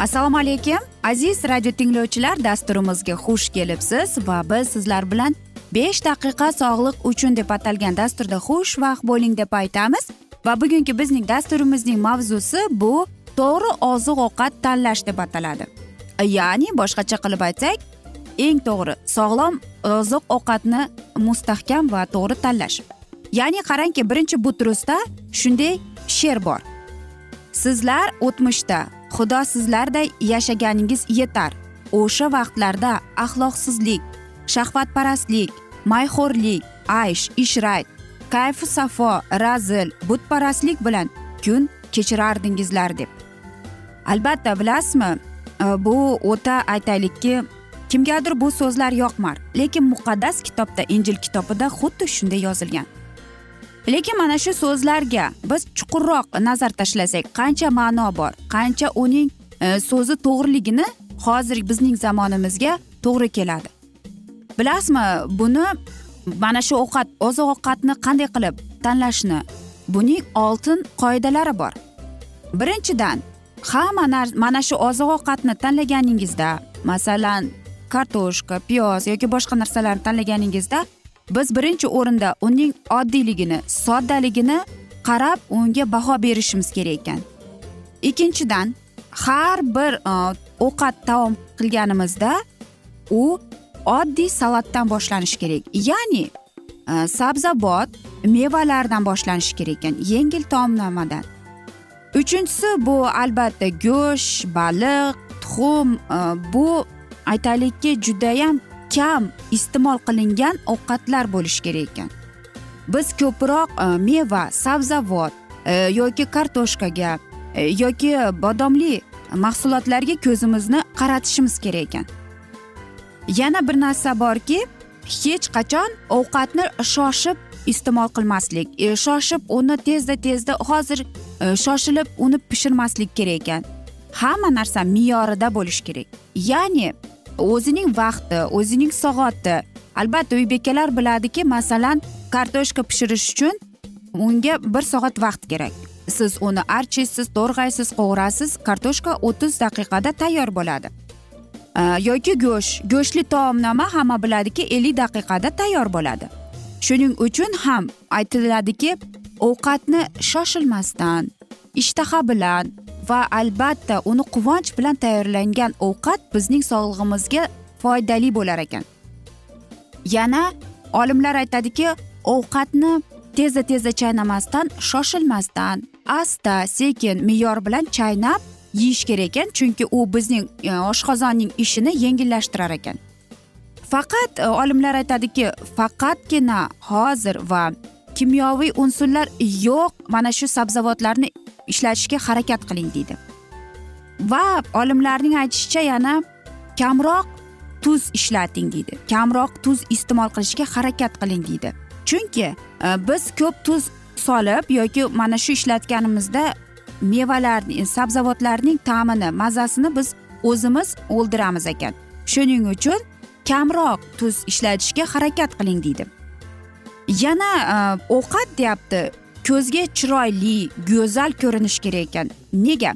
assalomu alaykum aziz radio tinglovchilar dasturimizga xush kelibsiz va biz sizlar bilan besh daqiqa sog'liq uchun deb atalgan dasturda xushvaqt bo'ling deb aytamiz. Va bugungi bizning dasturimizning mavzusi bu to'g'ri oziq ovqat tanlash deb ataladi. Ya'ni boshqacha qilib aytsak eng to'g'ri sog'lom oziq ovqatni mustahkam va to'g'ri tanlash. Ya'ni qarangki birinchi butrusda shunday she'r bor. Sizlar o'tmishda xudo sizlarday yashaganingiz yetar. O'sha vaqtlarda axloqsizlik shahvatparastlik mayxo'rlik aysh ishrat kayfu safo razil butparastlik bilan kun kechirardingizlar deb. Albatta bilasizmi e, bu o'ta aytaylikki kimgadir bu so'zlar yoqmar lekin muqaddas kitobda injil kitobida xuddi shunday yozilgan. Lekin mana shu so'zlarga biz chuqurroq nazar tashlasak qancha ma'no bor qancha uning e, so'zi to'g'riligini hozir bizning zamonimizga to'g'ri keladi. Bilasizmi buni mana shu ovqat oziq ovqatni qanday qilib tanlashni buning oltin qoidalari bor. Birinchidan hamma mana shu oziq ovqatni tanlaganingizda masalan kartoshka piyoz yoki boshqa narsalarni tanlaganingizda biz birinchi o'rinda uning oddiyligini soddaligini qarab unga baho berishimiz kerak ekan. Ikkinchidan har bir e, ovqat taom qilganimizda u oddiy salatdan boshlanishi kerak. Ya'ni e, sabzavot mevalardan boshlanishi kerak ekan yengil taomnomadan. Uchinchisi bu albatta go'sht baliq tuxum e, bu aytaylikki judayam kam iste'mol qilingan ovqatlar bo'lishi kerak ekan. Biz ko'proq e, meva sabzavot e, yoki kartoshkaga e, yoki bodomli mahsulotlarga ko'zimizni qaratishimiz kerak ekan. Yana bir narsa borki hech qachon ovqatni shoshib iste'mol qilmaslik shoshib uni tezda tezda hozir shoshilib uni pishirmaslik kerak ekan. Hamma narsa me'yorida bo'lishi kerak. Ya'ni o'zining vaqti o'zining soati. Albatta uy bekalar biladiki masalan kartoshka pishirish uchun unga bir soat vaqt kerak. Siz uni archiysiz to'rg'aysiz qovurasiz kartoshka o'ttiz daqiqada tayyor bo'ladi. Yoki go'sht. Go'shtli taomnoma hamma biladiki ellik daqiqada tayyor bo'ladi. Shuning uchun ham aytiladiki ovqatni shoshilmasdan ishtaha bilan va albatta uni quvonch bilan tayyorlangan ovqat bizning sog'lig'imizga foydali bo'lar ekan. Yana olimlar aytadiki ovqatni tezda tezda chaynamasdan shoshilmasdan asta sekin me'yor bilan chaynab yeyish kerak ekan chunki u bizning e, oshqozonning ishini yengillashtirar ekan. Faqat e, olimlar aytadiki faqatgina hozir va kimyoviy unsurlar yo'q mana shu sabzavotlarni ishlatishga harakat qiling deydi. Va olimlarning aytishicha yana kamroq tuz ishlating deydi. Kamroq tuz iste'mol qilishga harakat qiling deydi. Chunki e, biz ko'p tuz solib yoki mana shu ishlatganimizda mevalarni sabzavotlarning ta'mini mazasini biz o'zimiz o'ldiramiz ekan. Shuning uchun kamroq tuz ishlatishga harakat qiling deydi. Yana e, ovqat deyapti. Ko'zga chiroyli go'zal ko'rinishi kerak ekan. Nega?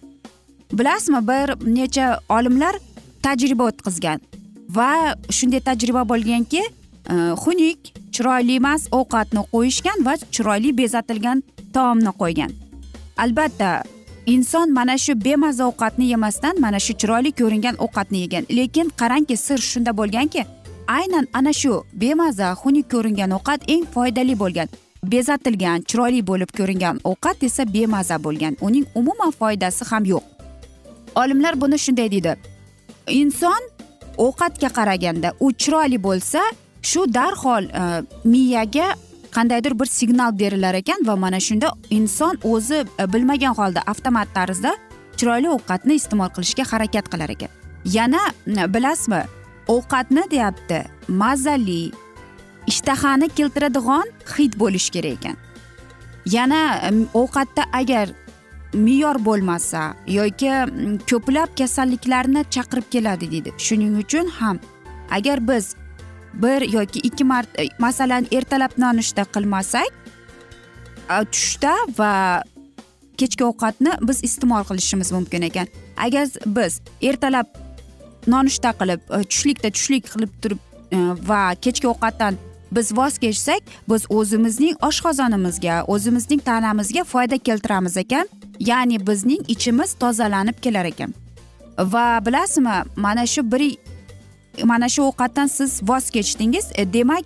Bilasizmi bir necha olimlar tajriba o'tkazgan va shunday tajriba bo'lganki e, xunuk chiroyli emas ovqatni qo'yishgan va chiroyli bezatilgan taomni qo'ygan. Albatta inson mana shu bemaza ovqatni yemasdan mana shu chiroyli ko'ringan ovqatni yegan. Lekin qarangki sir shunda bo'lganki aynan ana shu bemaza xunuk ko'ringan ovqat eng foydali bo'lgan bezatilgan chiroyli bo'lib ko'ringan ovqat esa bemaza bo'lgan. Uning umuman foydasi ham yo'q. Olimlar buni shunday deydi. Inson ovqatga qaraganda u chiroyli bo'lsa shu darhol e, miyaga qandaydir bir signal berilar ekan va mana shunda inson o'zi e, bilmagan holda avtomat tarzda chiroyli ovqatni iste'mol qilishga harakat qilar ekan. Yana bilasizmi ovqatni deyapti. Mazali. Ishtahani keltiradigan hid bo'lishi kerak ekan. Yana ovqatda agar me'yor bo'lmasa yoki ko'plab kasalliklarni chaqirib keladi deydi. Shuning uchun ham agar biz bir yoki ikki marta e, masalan ertalab nonushta qilmasak tushda va kechki ovqatni biz iste'mol qilishimiz mumkin ekan. Agar biz ertalab nonushta qilib e, tushlikda tushlik qilib turib e, va kechki ovqatdan biz voz kechsak biz o'zimizning oshqozonimizga o'zimizning tanamizga foyda keltiramiz ekan. Ya'ni bizning ichimiz tozalanib kelar ekan. Va bilasizmi mana shu bir mana shu ovqatdan siz voz kechdingiz e, demak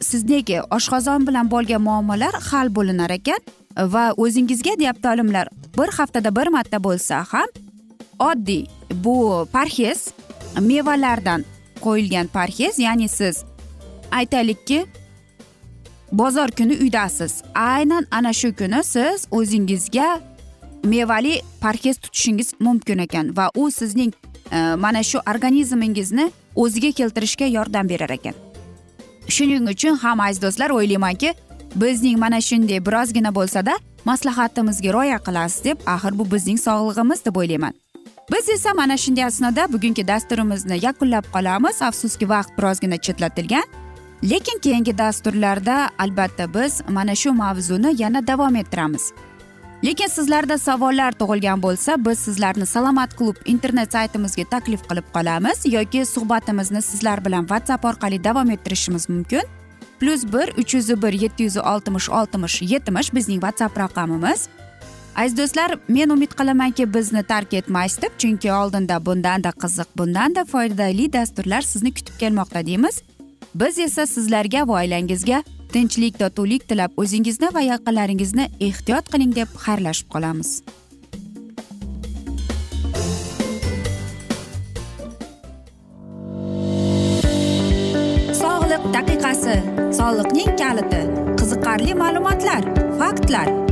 sizniki oshqozon bilan bo'lgan muammolar hal bo'linar ekan. Va o'zingizga deyapti olimlar bir haftada bir marta bo'lsa ham oddiy. Bu parhez mevalardan qo'yilgan parhez ya'ni siz aytaylikki bozor kuni uydasiz. Aynan ana shu kuni siz o'zingizga mevali parhez tutishingiz mumkin ekan va u sizning e, mana shu organizmingizni o'ziga keltirishga yordam berar ekan. Shuning uchun ham aziz do'stlar o'ylaymanki bizning mana shunday birozgina bo'lsada maslahatimizga rioya qilasiz deb axir bu bizning sog'lig'imiz deb o'ylayman. Biz esa mana shunday asnoda bugungi dasturimizni yakunlab qolamiz. Afsuski vaqt birozgina chetlatilgan. Lekin keyingi dasturlarda albatta biz mana shu mavzuni yana davom ettiramiz. Lekin sizlarda savollar tug'ilgan bo'lsa biz sizlarni salomat klub internet saytimizga taklif qilib qolamiz yoki suhbatimizni sizlar bilan whatsapp orqali davom ettirishimiz mumkin. Plyus bir uch yuz bir yetti yuz oltmish oltmish yetmish bizning whatsapp raqamimiz. Aziz do'stlar men umid qilamanki bizni tark etmaysiz deb chunki oldinda bundanda qiziq bundanda foydali dasturlar sizni kutib kelmoqda deymiz. Biz esa sizlarga va oilangizga tinchlik totuvlik tilab o'zingizni va yaqinlaringizni ehtiyot qiling deb xayrlashib qolamiz. Sog'liq daqiqasi soliqning kaliti qiziqarli ma'lumotlar faktlar.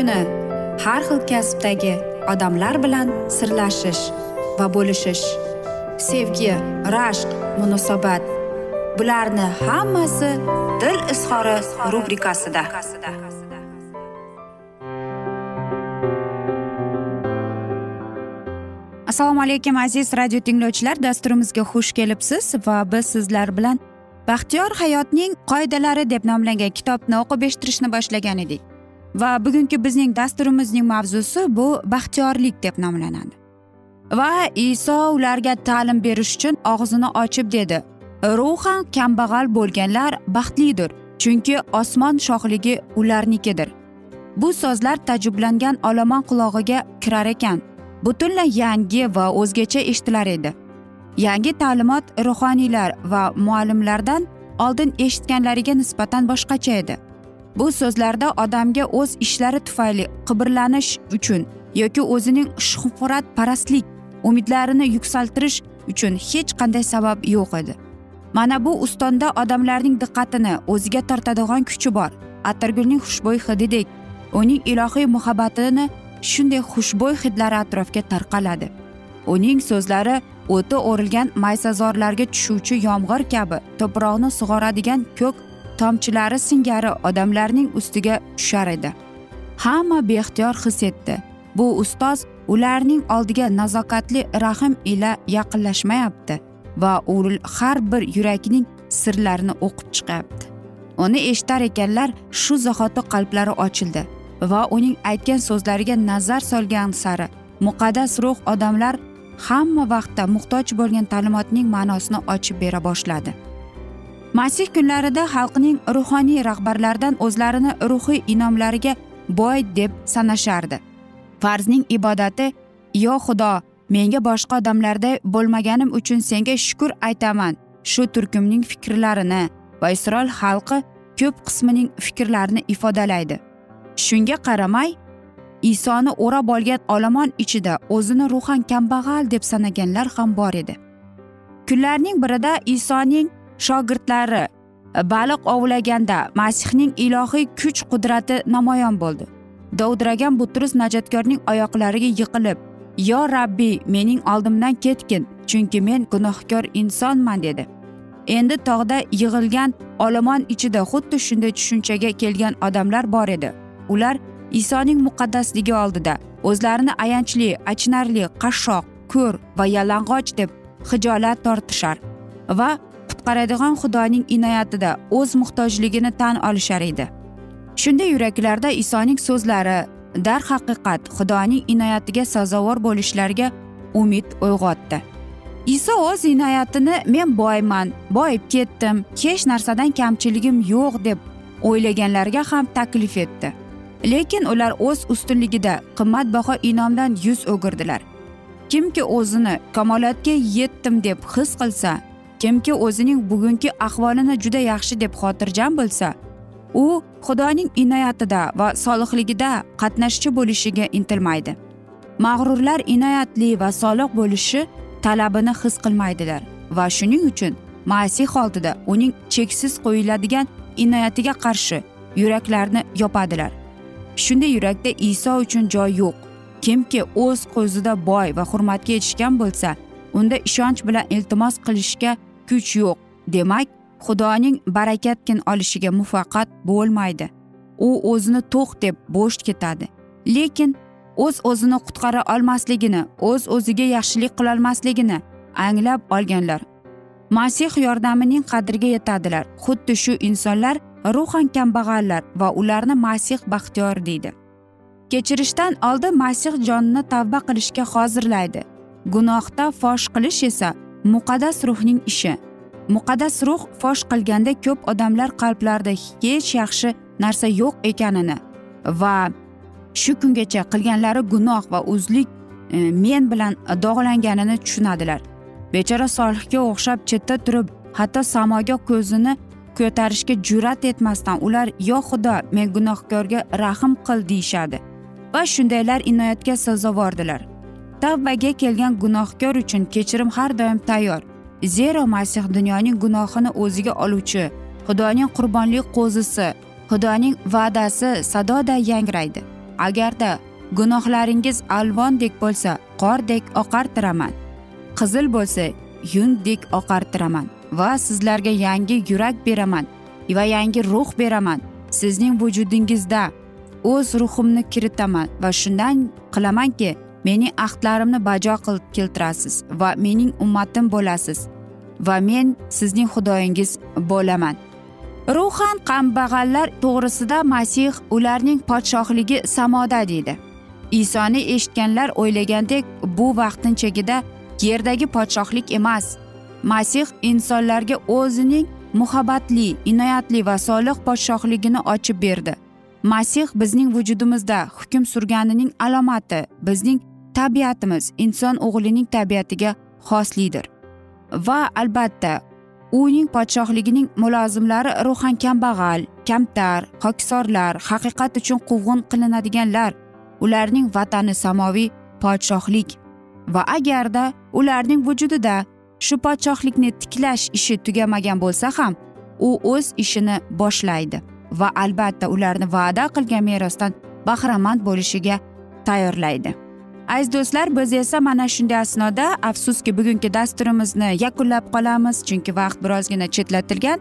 Kuni har xil kasbdagi odamlar bilan sirlashish va bo'lishish sevgi rashq munosabat bularni hammasi dil izhori rubrikasida. Assalomu alaykum aziz radio tinglovchilar dasturimizga xush kelibsiz va biz sizlar bilan baxtiyor hayotning qoidalari deb nomlangan kitobni o'qib eshittirishni boshlagan edik. Va bugungi bizning dasturimizning mavzusi bu baxtiyorlik deb nomlanadi. Va iso ularga ta'lim berish uchun og'zini ochib dedi. Ruhan kambag'al bo'lganlar baxtlidir chunki osmon shohligi ularnikidir. Bu so'zlar tajublangan olomon qulog'iga kirar ekan. Butunlay yangi va o'zgacha eshitilar edi. Yangi ta'limot ruhoniylar va muallimlardan oldin eshitganlariga nisbatan boshqacha edi. Bu so'zlarda odamga o'z ishlari tufayli qibrlanish uchun yoki o'zining shuhratparastlik umidlarini yuksaltirish uchun hech qanday sabab yo'q edi. Mana bu ustonda odamlarning diqqatini o'ziga tortadigan kuchi bor. Atirgulning xushbo'y hididek uning ilohiy muhabbatini shunday xushbo'y hidlari atrofga tarqaladi. Uning so'zlari o'ti o'rilgan maysazorlarga tushuvchi yomg'ir kabi to'proqni sug'oradigan ko'k tomchilari singari odamlarning ustiga tushar edi. Hamma beixtiyor his etdi. Bu ustoz ularning oldiga nazokatli rahm ila yaqinlashmayapti va u har bir yurakning sirlarini o'qib chiqyapti. Uni eshitar ekanlar shu zahoti qalblari ochildi va uning aytgan so'zlariga nazar solgan sari muqaddas ruh odamlar hamma vaqtda muhtoj bo'lgan ta'limotning ma'nosini ochib bera boshladi. Masih kunlarida xalqning ruhoniy rahbarlaridan o'zlarini ruhiy inomlariga boy deb sanashardi. Farzning ibodati yo xudo menga boshqa odamlarday bo'lmaganim uchun senga shukur aytaman shu turkumning fikrlarini va isroil xalqi ko'p qismining fikrlarini ifodalaydi. Shunga qaramay isoni o'rab olgan olomon ichida o'zini ruhan kambag'al deb sanaganlar ham bor edi. Kunlarning birida isoning shogirdlari baliq ovlaganda masihning ilohiy kuch qudrati namoyon bo'ldi. Dovdiragan butrus najotkorning oyoqlariga yiqilib yo rabbiy mening oldimdan ketgin chunki men gunohkor insonman dedi. Endi tog'da yig'ilgan olomon ichida xuddi shunday tushunchaga kelgan odamlar bor edi. Ular isoning muqaddasligi oldida o'zlarini ayanchli achinarli qashshoq ko'r va yalang'och deb hijolat tortishar va qutqaradigan xudoning inoyatida o'z muhtojligini tan olishar edi. Shunday yuraklarda isoning so'zlari darhaqiqat xudoning inoyatiga sazovor bo'lishlariga umid uyg'otdi. Iso o'z inoyatini men boyman boyib ketdim hech narsadan kamchiligim yo'q deb o'ylaganlarga ham taklif etdi. Lekin ular o'z ustunligida qimmatbaho inomdan yuz o'girdilar. Kimki o'zini kamolotga yetdim deb his qilsa kimki o'zining bugungi ahvolini juda yaxshi deb xotirjam bo'lsa u xudoning inoyatida va solihligida qatnashchi bo'lishiga intilmaydi. Mag'rurlar inoyatli va solih bo'lishi talabini his qilmaydilar va shuning uchun masih oldida uning cheksiz qo'yiladigan inoyatiga qarshi yuraklarni yopadilar. Shunday yurakda iso uchun joy yo'q. Kimki o'z ko'zida boy va hurmatga yetishgan bo'lsa unda ishonch bilan iltimos qilishga kuch yo'q. Demak xudoning barakatgin olishiga muvaffaqat bo'lmaydi. U o'zini to'q deb bo'sh ketadi. Lekin o'z o'zini qutqara olmasligini o'z o'ziga yaxshilik qilolmasligini anglab olganlar. Masih yordamining qadriga yetadilar. Xuddi shu insonlar ruhan kambag'allar va ularni masih baxtiyor deydi. Kechirishdan oldin masih jonini tavba qilishga hozirlaydi. Gunohda fosh qilish esa muqaddas ruhning ishi. Muqaddas ruh fosh qilganda ko'p odamlar qalblarida hech yaxshi narsa yo'q ekanini va shu kungacha qilganlari gunoh va uzlik e, men bilan dog'langanini tushunadilar. Bechora solihga o'xshab chetda turib hatto samoga ko'zini ko'tarishga jur'at etmasdan ular yo xudo men gunohkorga rahm qil deyishadi va shundaylar inoyatga sazovordilar tavbaga kelgan gunohkor uchun kechirim har doim tayyor. Zero masih dunyoning gunohini o'ziga oluvchi xudoning qurbonlik qo'zisi xudoning va'dasi sadoday yangraydi. Agarda gunohlaringiz alvondek bo'lsa qordek oqartiraman. Qizil bo'lsa yundek oqartiraman va sizlarga yangi yurak beraman va yangi ruh beraman. Sizning vujudingizda o'z ruhimni kiritaman va shundan qilamanki mening ahdlarimni bajo qilib keltirasiz va mening ummatim bo'lasiz va men sizning xudoyingiz bo'laman. Ruhan kambag'allar to'g'risida masih ularning podshohligi samoda deydi. Isoni eshitganlar o'ylagandek bu vaqtinchagida yerdagi podshohlik emas. Masih insonlarga o'zining muhabbatli inoyatli va solih podshohligini ochib berdi. Masih bizning vujudimizda hukm surganining alomati bizning tabiatimiz inson o'g'lining tabiatiga xoslidir. Va albatta uning podshohligining mulozimlari ruhan kambag'al kamtar hokisorlar haqiqat uchun quvg'in qilinadiganlar ularning vatani samoviy podshohlik. Va agarda ularning vujudida shu podshohlikni tiklash ishi tugamagan bo'lsa ham u o'z ishini boshlaydi. Va albatta ularni va'da qilgan merosdan bahramand bo'lishiga tayyorlaydi. Aziz do'stlar biz esa mana shunday asnoda afsuski bugungi dasturimizni yakunlab qolamiz chunki vaqt birozgina chetlatilgan.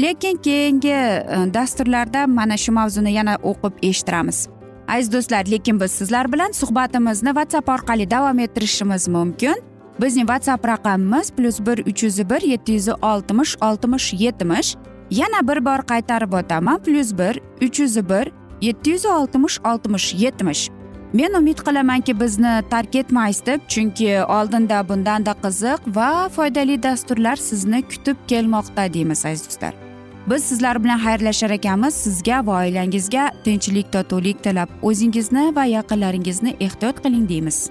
Lekin keyingi e, dasturlarda mana shu mavzuni yana o'qib eshittiramiz. Aziz do'stlar lekin biz sizlar bilan suhbatimizni whatsapp orqali davom ettirishimiz mumkin. Bizning whatsapp raqamimiz plyus bir uch yuz bir yetti yuz oltmish oltmish yetmish. Yana bir bor qaytarib o'taman plyus bir uch yuz bir yetti yuz oltmish oltmish yetmish. Men umid qilamanki bizni tark etmaysiz deb chunki oldinda bundanda qiziq va foydali dasturlar sizni kutib kelmoqda deymiz aziz do'stlar. Biz sizlar bilan xayrlashar ekanmiz. Sizga va oilangizga tinchlik totuvlik tilab o'zingizni va yaqinlaringizni ehtiyot qiling deymiz.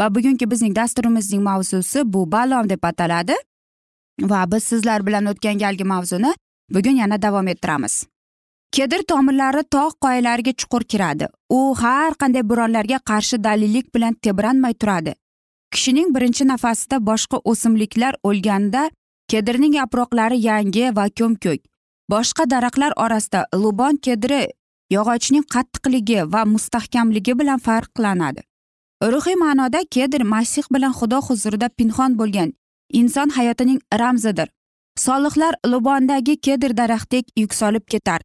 Va bugungi bizning dasturimizning mavzusi bu balom deb ataladi. Va biz sizlar bilan o'tgan galgi mavzuni bugun yana davom ettiramiz. Kedir tomirlari tog' qoyalariga chuqur kiradi. U har qanday bo'ronlarga qarshi dalillik bilan tebranmay turadi. Kishining birinchi nafasida boshqa o'simliklar o'lganda kedirning yaproqlari yangi va ko'mko'k. Boshqa daraxtlar orasida lubon kedri yog'ochning qattiqligi va mustahkamligi bilan farqlanadi. Ruhiy ma'noda kedr masih bilan xudo huzurida pinhon bo'lgan inson hayotining ramzidir. Solihlar lubondagi kedr daraxtdek yuksalib ketar.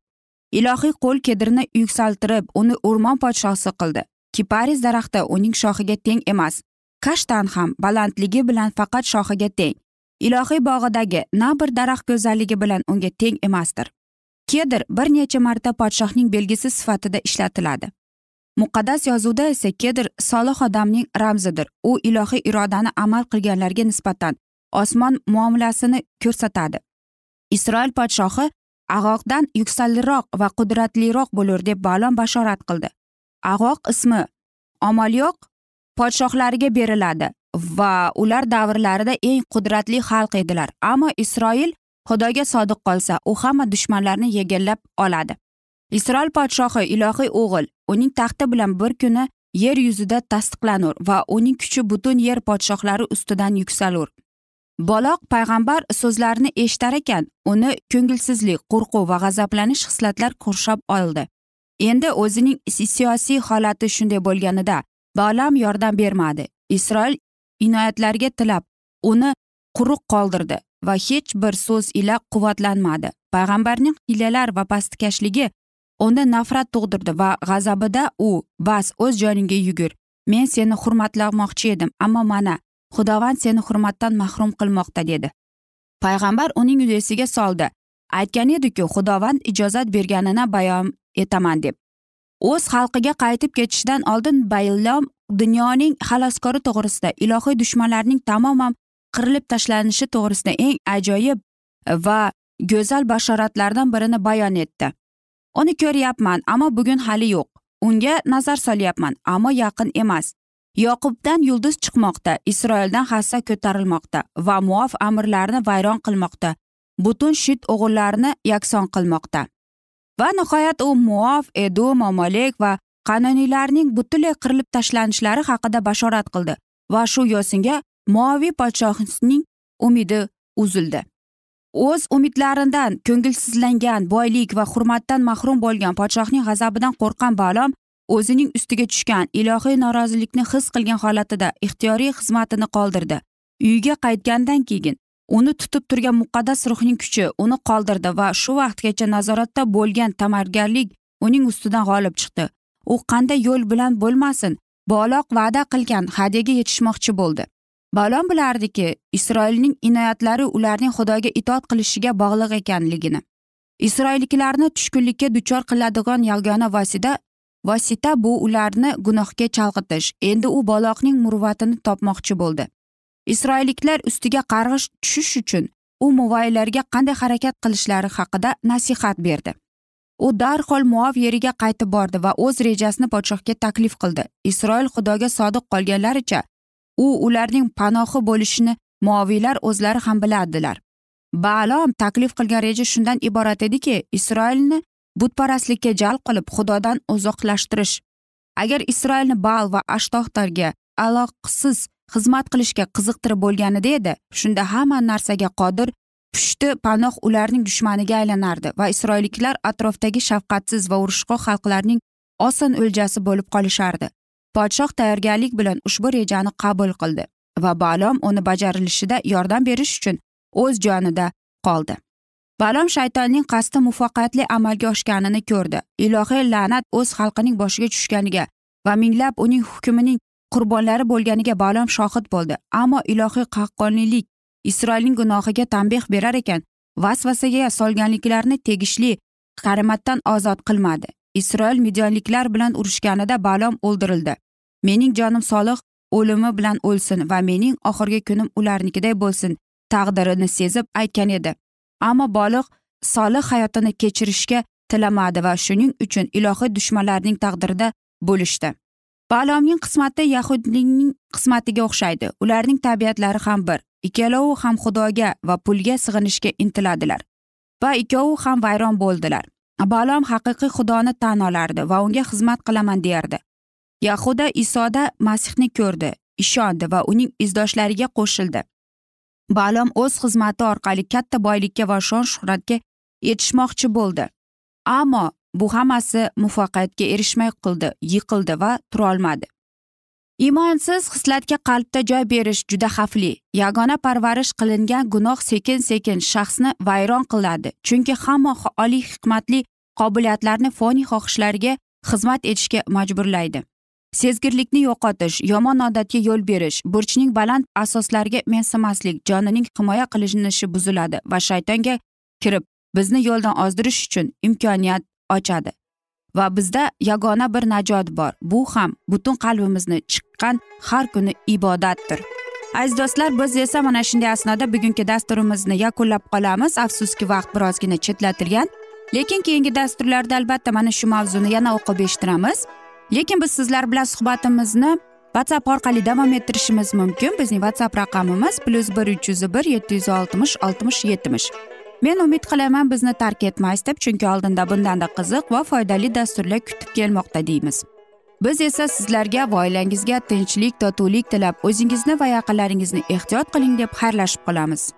Ilohiy qo'l kedrni yuksaltirib uni o'rmon podshosi qildi kiparis daraxti uning shoxiga teng emas kashtan ham balandligi bilan faqat shoxiga teng. Ilohiy bog'idagi na bir daraxt go'zalligi bilan unga teng emasdir. Kedr bir necha marta podshohning belgisi sifatida ishlatiladi. Muqaddas yozuvda esa kedr solih odamning ramzidir. U ilohiy irodani amal qilganlarga nisbatan osmon muomalasini ko'rsatadi. Isroil podshohi ag'oqdan yuksalroq va qudratliroq bo'lur deb balom bashorat qildi. Ag'oq ismi omolyoq podshohlariga beriladi va ular davrlarida eng qudratli xalq edilar. Ammo isroil xudoga sodiq qolsa u hamma dushmanlarni yegallab oladi. Isroil podshohi ilohiy o'g'il uning taxti bilan bir kuni yer yuzida tasdiqlanur va uning kuchi butun yer podshohlari ustidan yuksalur. Boloq payg'ambar so'zlarini eshitar ekan uni ko'ngilsizlik qo'rquv va g'azablanish hislatlar qurshab oldi. Endi o'zining siyosiy holati shunday bo'lganida balam yordam bermadi. Isroil inoyatlarga tilab uni quruq qoldirdi va hech bir so'z ila quvvatlanmadi. Payg'ambarning hiylalar va pastkashligi unda nafrat tug'dirdi va g'azabida u bas o'z joningga yugur. Men seni hurmatlamoqchi edim ammo mana xudovand seni hurmatdan mahrum qilmoqda dedi. Payg'ambar uning esiga soldi. Aytgan ediku xudovand ijozat berganini bayon etaman deb. O'z xalqiga qaytib ketishidan oldin baylom dunyoning xaloskori to'g'risida ilohiy dushmanlarning tamoman qirilib tashlanishi to'g'risida eng ajoyib va go'zal bashoratlardan birini bayon etdi. Uni ko'ryapman ammo bugun hali yo'q. Unga nazar solyapman ammo yaqin emas. Yoqubdan yulduz chiqmoqda isroildan hassa ko'tarilmoqda va muof amirlarni vayron qilmoqda. Butun shit o'g'illarini yakson qilmoqda. Va nihoyat u muof edum momolek va qanoniylarning butunlay qirilib tashlanishlari haqida bashorat qildi va shu yo'singa moaviy podshohning umidi uzildi. O'z umidlaridan ko'ngilsizlangan boylik va hurmatdan mahrum bo'lgan podshohning g'azabidan qo'rqqan balom o'zining ustiga tushgan ilohiy norozilikni his qilgan holatida ixtiyoriy xizmatini qoldirdi. Uyiga qaytgandan keyin uni tutib turgan muqaddas ruhning kuchi uni qoldirdi va shu vaqtgacha nazoratda bo'lgan tamargarlik uning ustidan g'olib chiqdi. U qanday yo'l bilan bo'lmasin boloq va'da qilgan hadyaga yetishmoqchi bo'ldi. Balom bilardiki isroilning inoyatlari ularning xudoga itoat qilishiga bog'liq ekanligini isroilliklarni tushkunlikka duchor qiladigan yagona vosita vosita bu ularni gunohga chalg'itish endi u baloqning murvatini topmoqchi bo'ldi. Isroilliklar ustiga qarg'ish tushish uchun u muvaylarga qanday harakat qilishlari haqida nasihat berdi. U darhol muav yeriga qaytib bordi va o'z rejasini podshohga taklif qildi. Isroil xudoga sodiq qolganlaricha u ularning panohi bo'lishini moviylar o'zlari ham bilardilar. Balom taklif qilgan reja shundan iborat ediki isroilni butparastlikka jalb qilib xudodan uzoqlashtirish. Agar isroilni bal va ashtohtarga aloqasiz xizmat qilishga qiziqtirib bo'lganida edi shunda hamma narsaga qodir pushti panoh ularning dushmaniga aylanardi va isroilliklar atrofdagi shafqatsiz va urushqoq xalqlarning oson o'ljasi bo'lib qolishardi. Podshoh tayyorgarlik bilan ushbu rejani qabul qildi va balom uni bajarilishida yordam berish uchun o'z jonida qoldi. Balom shaytonning qasdi muvaffaqiyatli amalga oshganini ko'rdi. Ilohiy la'nat o'z xalqining boshiga tushganiga va minglab uning hukmining qurbonlari bo'lganiga balom shohid bo'ldi. Ammo ilohiy haqqoniylik isroilning gunohiga tanbeh berar ekan vasvasaga solganliklarini tegishli qarimatdan ozod qilmadi. Isroil midyonliklar bilan urushganida balom o'ldirildi. Mening jonim solih o'limi bilan o'lsin va mening oxirgi kunim ularnikiday bo'lsin taqdirini sezib aytgan edi. Ammo boliq solih hayotini kechirishga tilamadi va shuning uchun ilohiy dushmanlarning taqdirida bo'lishdi. Balomning qismati yahudiyning qismatiga o'xshaydi. Ularning tabiatlari ham bir ikkalovi ham xudoga va pulga sig'inishga intiladilar va ikkovi ham vayron bo'ldilar. Balom haqiqiy xudoni tan olardi va unga xizmat qilaman derdi yahuda isoda masihni ko'rdi ishondi va uning izdoshlariga qo'shildi. Balom o'z xizmati orqali katta boylikka va shon shuhratga yetishmoqchi bo'ldi. Ammo bu hammasi muvaffaqiyatga erishmay qildi yiqildi va turolmadi. Iymonsiz xislatga qalbda joy berish juda xavfli. Yagona parvarish qilingan gunoh sekin sekin shaxsni vayron qiladi. Chunki hamma oliy hikmatli qobiliyatlarni foniy xohishlariga xizmat etishga majburlaydi. Sezgirlikni yo'qotish yomon odatga yo'l berish burchning baland asoslariga mensimaslik jonining himoya qilinishi buziladi va shaytonga kirib bizni yo'ldan ozdirish uchun imkoniyat ochadi. Va bizda yagona bir najot bor. Bu ham butun qalbimizni chiqqan har kuni ibodatdir. Aziz do'stlar biz esa mana shunday asnoda bugungi dasturimizni yakunlab qolamiz. Afsuski vaqt birozgina chetlatilgan. Lekin keyingi dasturlarda albatta mana shu mavzuni yana o'qib eshittiramiz. Lekin biz sizlar bilan suhbatimizni whatsapp orqali davom ettirishimiz mumkin. Bizning whatsapp raqamimiz plyus bir uch yuz bir yetti yuz oltmish oltmish yetmish. Men umid qilaman bizni tark etmas deb chunki oldinda bundanda qiziq va foydali dasturlar kutib kelmoqda deymiz. Biz esa sizlarga va oilangizga tinchlik totuvlik tilab o'zingizni va yaqinlaringizni ehtiyot qiling deb xayrlashib qolamiz.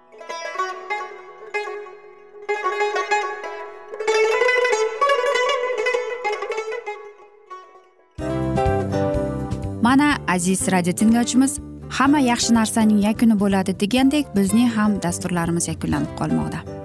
Mana aziz radio tinglovchimiz hamma yaxshi narsaning yakuni bo'ladi degandek bizning ham dasturlarimiz yakunlanib qolmoqda.